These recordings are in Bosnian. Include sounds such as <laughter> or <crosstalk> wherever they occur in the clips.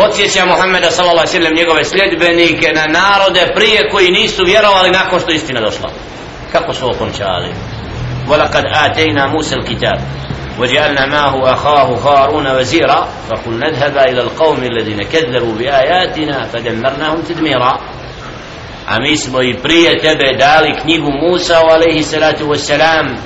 podsjeća Muhammeda sallallahu alaihi sallam njegove sljedbenike na narode prije koji nisu vjerovali nakon što istina došla kako su okončali ولقد آتينا موسى الكتاب وجعلنا معه أخاه هارون وزيرا فقل نذهب إلى القوم الذين كذبوا بآياتنا فدمرناهم تدميرا a mi smo i prije tebe dali knjigu Musa alaihi salatu wassalam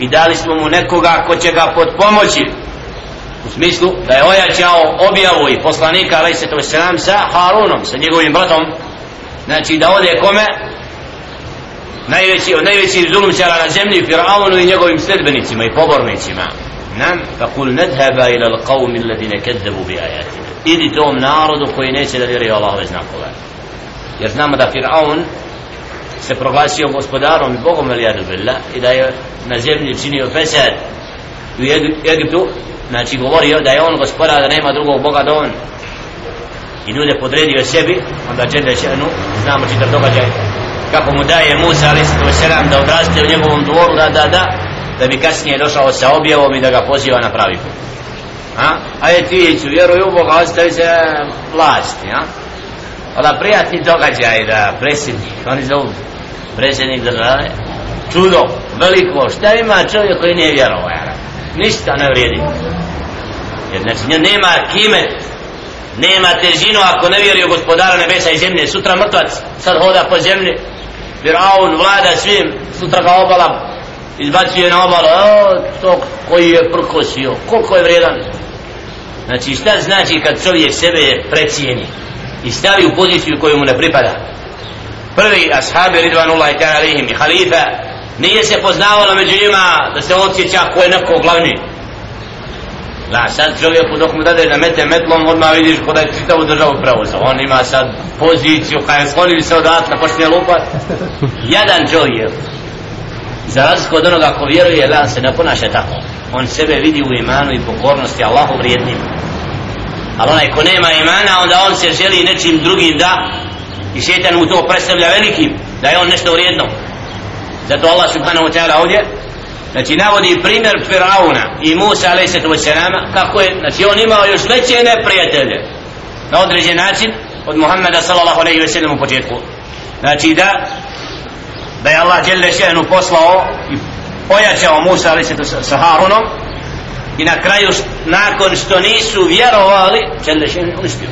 i dali smo mu nekoga ko će ga podpomoći u smislu da je ojačao objavu i poslanika alaihi salatu sa Harunom, sa njegovim bratom. Znači da ode kome? Najveći od najvećih zulumčara na zemlji Firaunu i njegovim sledbenicima i pobornicima. Nam fakul nadhaba ila alqawmi alladhina kadzabu bi ayatina idi tom narodu koji neće da vjeruje Allahove znakove. Jer znamo da Firaun se proglasio gospodarom i Bogom Elijadu Billah i da je na zemlji činio fesad u Egiptu znači govorio da je on gospodar da nema drugog Boga do on i ljude podredio sebi onda Đede Šenu znamo čitav događaj kako mu daje Musa a.s. da odraste u njegovom dvoru da da da da bi kasnije došao sa objavom i da ga poziva na pravi put a? a je ti ću vjeruj u Boga ostavi se vlasti a? Ola prijatni događaj da predsjednik, oni zovu predsjednik države, čudo, veliko, šta ima čovjek koji nije vjerovao. Ništa ne vrijedi. Jer znači nema kime, nema težinu ako ne vjeruje gospodara nebesa i zemlje. Sutra mrtvac sad hoda po zemlji, Firaun vlada svim, sutra ga obala izbacuje na obalu, o, e, to koji je prkosio, koliko je vrijedan. Znači šta znači kad čovjek sebe precijeni? i stavi u poziciju koju mu ne pripada prvi ashabi ridvanullahi ta'ala i halifa nije se poznavalo među njima da se osjeća ko je neko glavni Da, sad čovjeku dok mu dade da mete metlom, odmah vidiš kod je čitavu državu preuzao On ima sad poziciju, kada je sklonili se odatle, počne lupat. Jedan čovjek, za razliku od onoga ko vjeruje, da se ne ponaša tako. On sebe vidi u imanu i pokornosti Allahu vrijednim ali onaj ko nema imana onda on se želi nečim drugim da i šetan mu to predstavlja velikim da je on nešto vrijedno zato Allah subhanahu wa ta'ala ovdje znači navodi primjer Firauna i Musa a.s. kako je znači on imao još veće neprijatelje na određen način od Muhammeda sallallahu alaihi wa sallam u početku znači da da je Allah djelje šehnu poslao i pojačao Musa a.s. sa Harunom i na kraju nakon što nisu vjerovali Đelle še'nu uspio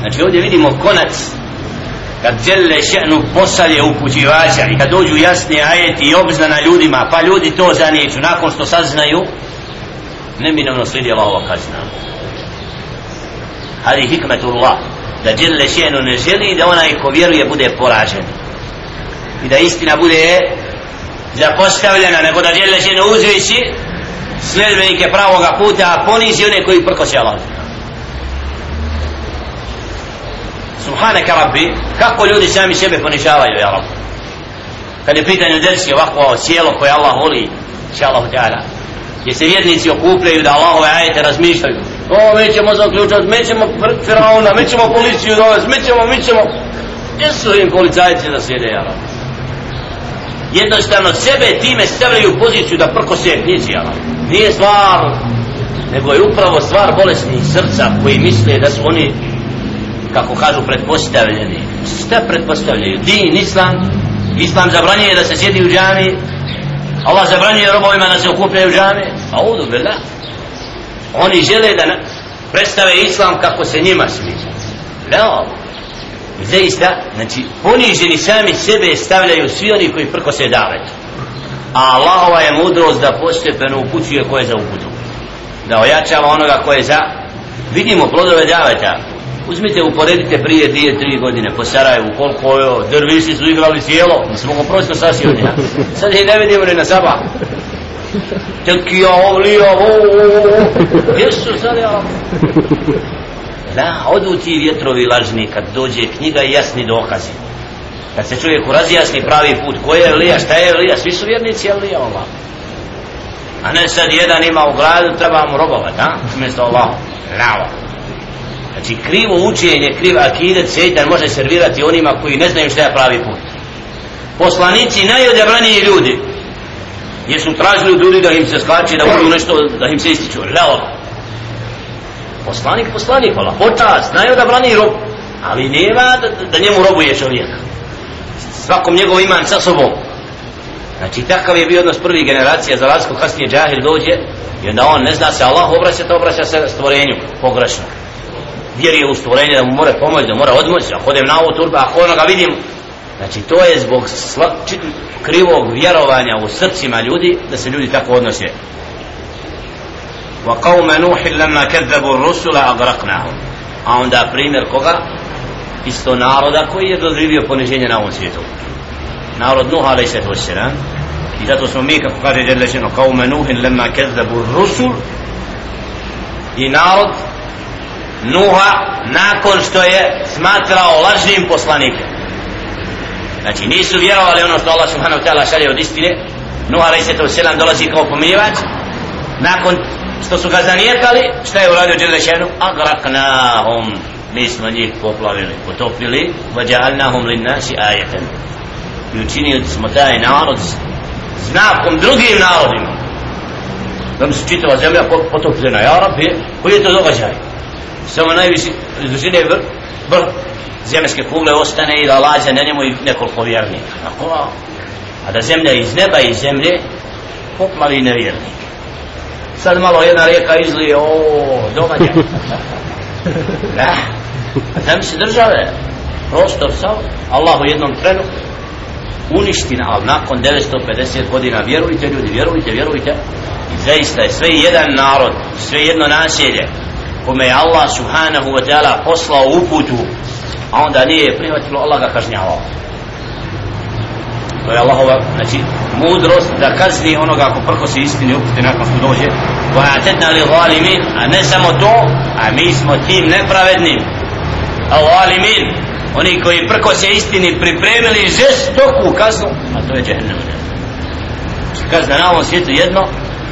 znači ovdje vidimo konac kad Đelle še'nu posalje upućivača i kad dođu jasni ajeti i obznana ljudima pa ljudi to zanijeću nakon što saznaju neminovno slijedi Allahova kazna. Ali hikmetullah da Đelle še'nu ne želi da onaj ko vjeruje bude poražen. I da istina bude zapostavljena nego da Đelle še'nu uzvići sljedbenike pravoga puta a ponizi one koji prkosi Allah Subhanaka Rabbi kako ljudi sami sebe ponižavaju ja Rabbi. Kad je pitanje dersi ovako sjelo koje Allah voli će Allah ta'ala gdje se vjernici okupljaju da Allahove ajete razmišljaju. O mi ćemo zaključati mi ćemo firauna mi ćemo policiju dovesti mi ćemo mi ćemo. Gdje su im policajci da sjede ja Rabbi? Jednostavno sebe time stavljaju u poziciju da prkose knjizi Allah nije stvar nego je upravo stvar bolesnih srca koji misle da su oni kako kažu pretpostavljeni. Šta pretpostavljaju? Din islam. Islam zabranjuje da se sjedi u džami. Allah zabranjuje robovima da se okupljaju u džami. A udu bila oni žele da predstave islam kako se njima sviđa no zaista znači poniženi sami sebe stavljaju svi oni koji prko se davetu a Allahova je mudrost da postepeno upućuje koje za uputu. Da ojačava onoga koje za vidimo plodove daveta uzmite uporedite prije dvije, tri godine po Sarajevu koliko je drviši su igrali sjelo mi smo ga prosto sasio sad ih ne vidimo ni na saba. Tekija ovlija gdje su sad ja? Da odu ti vjetrovi lažni kad dođe knjiga i jasni dokazi. Kad se čovjeku razjasni pravi put ko je Elija, šta je Elija, svi su vjernici Elija Allah. A ne sad jedan ima u gradu treba mu robovat, a? umjesto Allah Lava znači krivo učenje, krivo akidet sejtan može servirati onima koji ne znaju šta je pravi put poslanici najodebraniji ljudi jer su tražili od ljudi da im se skače da budu nešto da im se ističu Leo. poslanik, poslanik, hvala, počas, znaju da rob, ali nema da, da njemu robuje čovjek. Svakom njegov iman sa sobom. Znači, takav je bio odnos prvi generacija, za razliku kasnije džahil dođe, i onda on ne zna se Allah obraća, to obraća se stvorenju, pogrešno. Vjeruje u stvorenje da mu mora pomoći, da mora odmoći, ako odem na ovu turba, ako onoga vidim, Znači to je zbog sla, či, krivog vjerovanja u srcima ljudi da se ljudi tako odnose. Wa qawma Nuh lamma kadzabu ar-rusula aghraqnahum. A onda primjer koga? Isto naroda koji je doživio poniženje na ovom svijetu. Narod Nuh alejhi salatu vesselam. I zato smo mi kako kaže Jelle Šeno qawma Nuh lamma kadzabu ar-rusul i narod Nuha nakon što je smatrao lažnim poslanikom znači nisu vjerovali ono što Allah subhanahu wa ta'ala šalje od istine. Nuh a.s. selam dolazi kao pomirivač nakon što su ga zanijekali šta je uradio Đelešenu agraknahum. Mi smo njih poplavili potopili. Vađahalnahum linnasi ajetan i učinili smo taj narod znakom drugim narodima. Da se čitava zemlja potopljena. Ja rabbi koji je to događaj? Samo najviši dužine vrh vrh zemljske kugle ostane i da lađa na njemu i nekoliko vjernika. Tako, a da zemlja iz neba i zemlje poplavi nevjernik. Sad malo jedna rijeka izlije, o, događa. <laughs> da, znam se države, prostor sav, Allah u jednom trenu uniština, ali nakon 950 godina, vjerujte ljudi, vjerujte, vjerujte, i zaista je sve jedan narod, sve jedno naselje, kome je Allah subhanahu wa ta'ala poslao uputu a onda nije prihvatilo Allah ga kažnjavao. To je Allahova znači mudrost da kazni onoga ako prkosi istini upute nakon što dođe. Koja tedna li zalimin a ne samo to a mi smo tim nepravednim. A zalimin oni koji prkose istini pripremili žestoku kaznu a to je džehennem. Znači, kazna na ovom svijetu jedno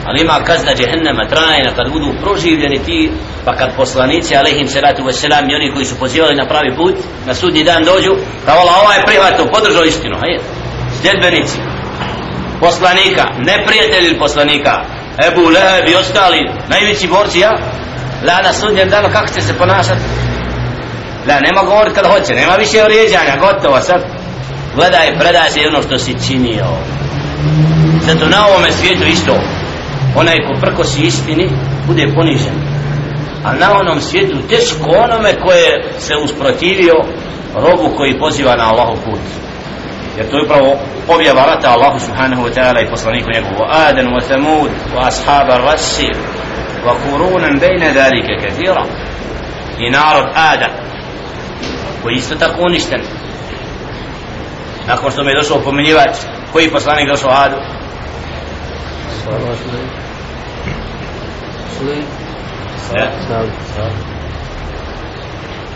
ali ima kazna džehennema trajna kad budu proživljeni ti pa kad poslanici alehim salatu wasalam i oni koji su pozivali na pravi put na sudnji dan dođu da vola ovaj prihvatu podržao istinu hajde. Sljedbenici poslanika neprijatelji poslanika Ebu Leheb i ostali najveći borci ja? La na sudnjem danu kako će se ponašati la nema govor kad hoće nema više orijeđanja gotovo sad. Gledaj predaj se ono što si činio. Zato na ovome svijetu isto onaj ko prkosi istini bude ponižen. A na onom svijetu teško onome koje se usprotivio robu koji poziva na Allahov put. Jer to je upravo objava rata Allahu subhanahu wa ta'ala i poslaniku njegovu. Adan wa Thamud wa ashaba rasi wa kurunan bejne dalike kathira. I narod Adan koji isto tako uništen. Nakon što mi je došao pomenjivač koji poslanik došao Adu?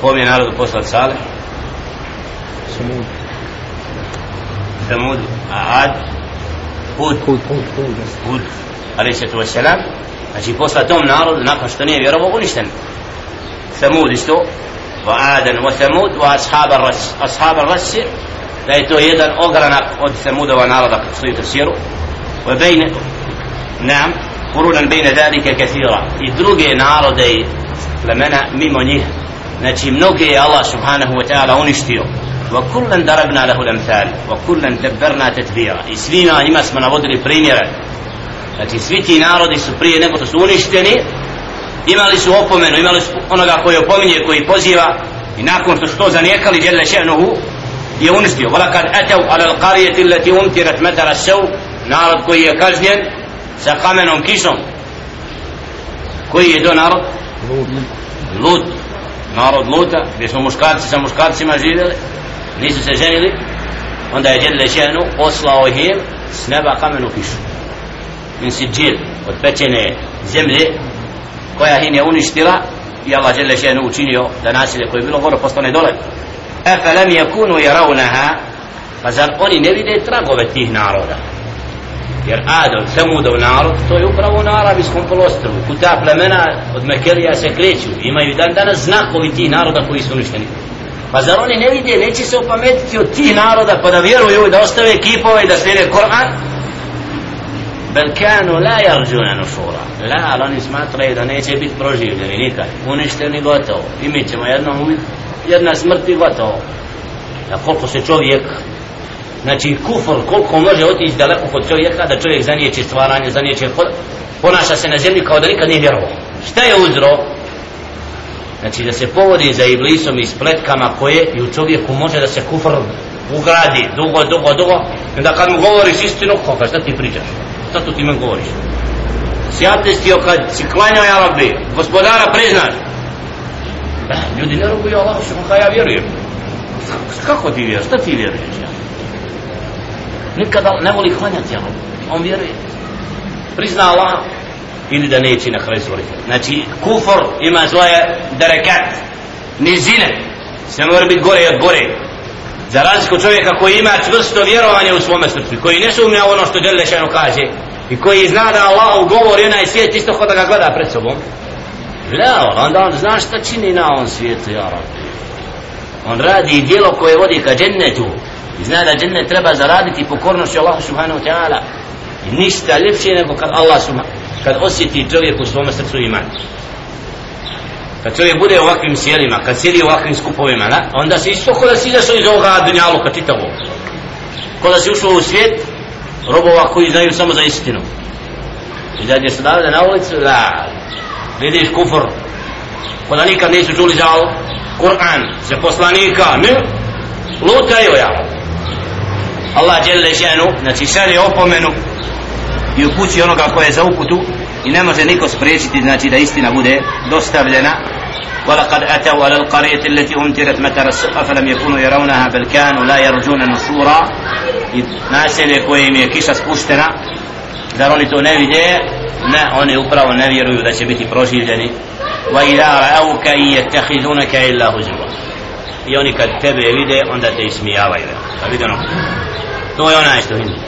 Kom je narodu poslat Sale? Samud. Samud, a Ad? Hud. Hud. Hud. Hud. Hud. Ali se to selam. Znači posla tom narodu nakon što nije vjerovo uništen. Samud isto. Wa Adan wa Samud wa ashab ar-ras. Ashab ar-ras da je to jedan ogranak od Samudova naroda kako stoji u tafsiru. Wa bejne, نعم قرونا بين ذلك كثيرا يدرج نارضي لمنا ميمونيه نجي منوكي يا الله سبحانه وتعالى ونشتيو وكلا دربنا له الامثال وكلا دبرنا تدبيرا اسلينا ان znači svi ti narodi su prije nego što su uništeni imali su opomenu, imali su onoga koji opominje, koji poziva i nakon što su to zanijekali, djelje še'nuhu je uništio. Vala kad etav ala l'qarijeti allati umtirat metara sev, narod koji je kažnjen, sa kamenom kišom. Koji je to narod? Lut. Narod Luta gdje smo muškarci sa muškarcima živjeli nisu se ženili onda je djel lešenu poslao im s neba kamenu kišu. Min si džil od pečene zemlje koja im je uništila i Allah djel lešenu učinio da nasilje koje je bilo gore postane dole. Efe lem je kunu i raunaha pa zar oni ne vide tragove tih naroda jer Adon, Semudov narod, to je upravo na Arabijskom polostrvu. Kuta plemena od Mekelija se kreću, imaju dan danas znakovi tih naroda koji su uništeni. Pa zar oni ne vide, neće se opametiti od tih naroda pa da vjeruju da ostave kipove i da slijede Koran? bel kanu la jarđuna nufura. la, ali oni smatraju da neće biti proživljeni nikad uništeni gotovo i mi ćemo jednom umiti jedna smrt i gotovo da koliko se čovjek znači kufr koliko može otići daleko kod čovjeka da čovjek zaniječi stvaranje zaniječi ponaša se na zemlji kao da nikad nije vjerovao. Šta je uzro? Znači da se povodi za iblisom i spletkama koje i u čovjeku može da se kufr ugradi dugo, dugo, dugo. I da kad mu govoriš istinu, koga, šta ti pričaš? Šta tu ti men govoriš? Si atestio kad si klanjao ja rabbi gospodara priznaš. Da, ljudi ne robuju Allah što ja vjerujem. Kako ti vjeruješ, šta ti vjeruješ ja? Nikada ne voli klanjati ja on vjeruje prizna Allah ili da neće na kraju stvoriti. Znači, kufor ima svoje derekat, nizine, Sve mora biti gore od gore. Za razliku čovjeka koji ima čvrsto vjerovanje u svome srcu, koji ne sumnja ono što Đelešanu kaže, i koji zna da Allah ugovori onaj svijet isto kod da ga gleda pred sobom, Gleda, onda on zna šta čini na ovom svijetu, ja. On radi dijelo koje vodi ka džennetu. I zna da džennet treba zaraditi pokornošću Allahu subhanahu wa ta'ala. I ništa ljepše nego kad Allah subhanahu kad osjeti čovjek u svome srcu iman. Kad čovjek bude u ovakvim sjelima kad sjedi u ovakvim skupovima na, onda se isto kada da si izašao iz ovoga dunjaluka čitavo Kada si ušao u svijet robova koji znaju samo za istinu. I da se davljena na ulicu da vidiš kufr. Kada nikad nisu čuli za Kur'an za poslanika ne lutaju ja. Allah djelle šenu znači šalje opomenu i upući onoga koje je za uputu i ne može niko spriječiti znači da istina bude dostavljena ولقد أتوا على القرية التي أمترت متر السقة فلم يكونوا يرونها بل كانوا لا يرجون نشورا naselje koje im je kiša spuštena da oni to ne vide ne, oni upravo ne vjeruju da će biti proživljeni wa idha ra'awka yattakhidunaka illa huzwa i oni kad tebe vide onda te ismijavaju pa vidi ono to je onaj što hindi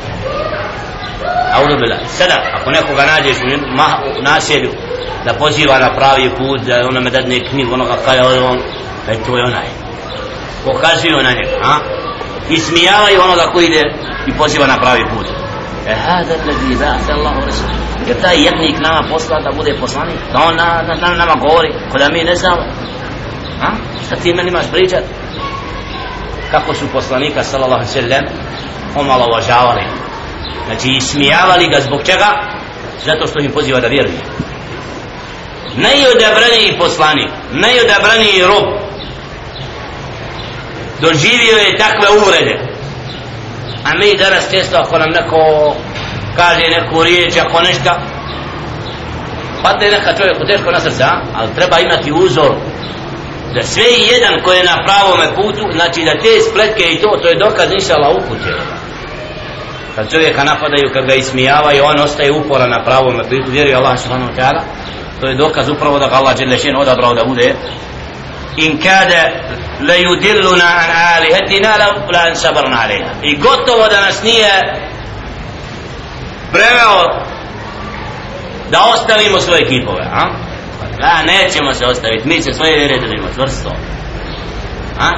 Audu bila. Sada, ako nekoga nađeš u, u naselju, da poziva na pravi put, da ona me dadne knjigu, onoga kada je on, e to je onaj. Pokazuju na njega, a? I smijavaju onoga koji ide i poziva na pravi put. E hada lezi ba'ta Allahu Rasul. Jer taj jednik nama posla da bude poslanik, da on na, na, na, nama govori, ko da mi ne znamo. A? Šta ti meni imaš pričat? Kako su poslanika, sallallahu sallam, omalovažavali. Znači ismijavali ga zbog čega? Zato što im poziva da vjeruje. Najodabraniji poslanik najodabraniji rob doživio je takve uvrede. A mi danas često ako nam neko kaže neku riječ ako nešto padne neka čovjeku teško na srca ali treba imati uzor da sve jedan koji je na pravome putu znači da te spletke i to to je dokaz inšala uputjeva kad čovjeka napadaju, kad ga ismijavaju, on ostaje upora na pravom putu, vjeruje Allah subhanahu wa ta'ala, to je dokaz upravo da ga Allah Đelešin odabrao da bude. In kada la yudilluna an alihatina la la an sabarna alaiha i gotovo da nas nije preveo da ostavimo svoje kipove a? Da nećemo se ostaviti mi se svoje vjere držimo čvrsto. A?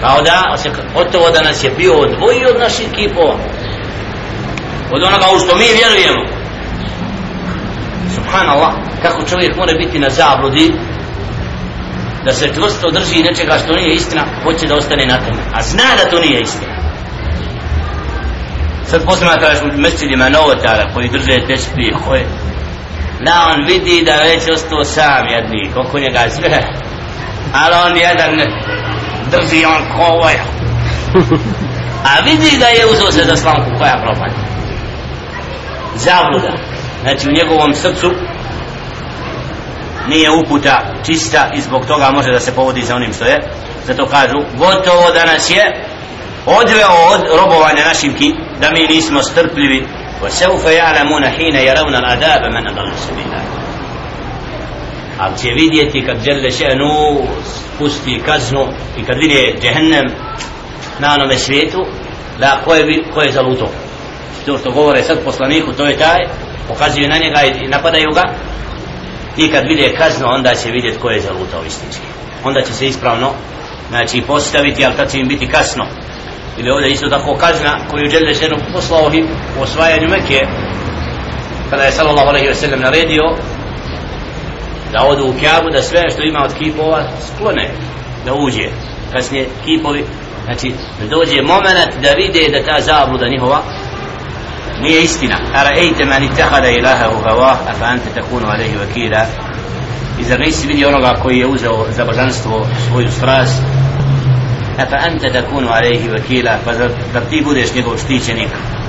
kao da gotovo da nas je bio odvojio od naših kipova od onoga u što mi vjerujemo. Subhanallah kako čovjek mora biti na zabludi da se čvrsto drži nečega što nije istina hoće da ostane na tome. A zna da to nije istina. Sad posmatraš u mesečima novotara koji drže tešpije koje da on vidi da već ostao sam jednik oko njega sve. Ali on jedan drži on ko ovaj. a vidi da je uzao se za slamku koja propada. Zabluda. Znači u njegovom srcu nije uputa čista i zbog toga može da se povodi za onim što je. Zato kažu gotovo da nas je odveo od robovanja našim ki da mi nismo strpljivi. وسوف يعلمون حين يرون العذاب من أضل سبيلا ali će vidjeti kad žele še'nu spusti kaznu i kad vidi džehennem na onome svijetu da ko je, ko je zaluto to što govore sad poslaniku to je taj pokazuju na njega i napadaju ga. I kad vide kazno onda će vidjeti ko je zalutao istinski. Onda će se ispravno znači postaviti ali tad će im biti kasno ili ovdje isto tako kazna koju žele ženu poslao im u osvajanju Mekije kada je sallallahu alaihi wa sallam naredio da odu u Kjabu da sve što ima od kipova sklone da uđe. Kasnije kipovi znači dođe moment da vide da ta zabluda njihova nije istina. Ara'ejte man itahada ilaha u hava a fa ante takunu alaihi vakila. I zar nisi vidio onoga koji je uzeo za božanstvo svoju strast? أفأنت تكون عليه وكيلا فزر vakila pa zar, zar ti budeš njegov štićenik?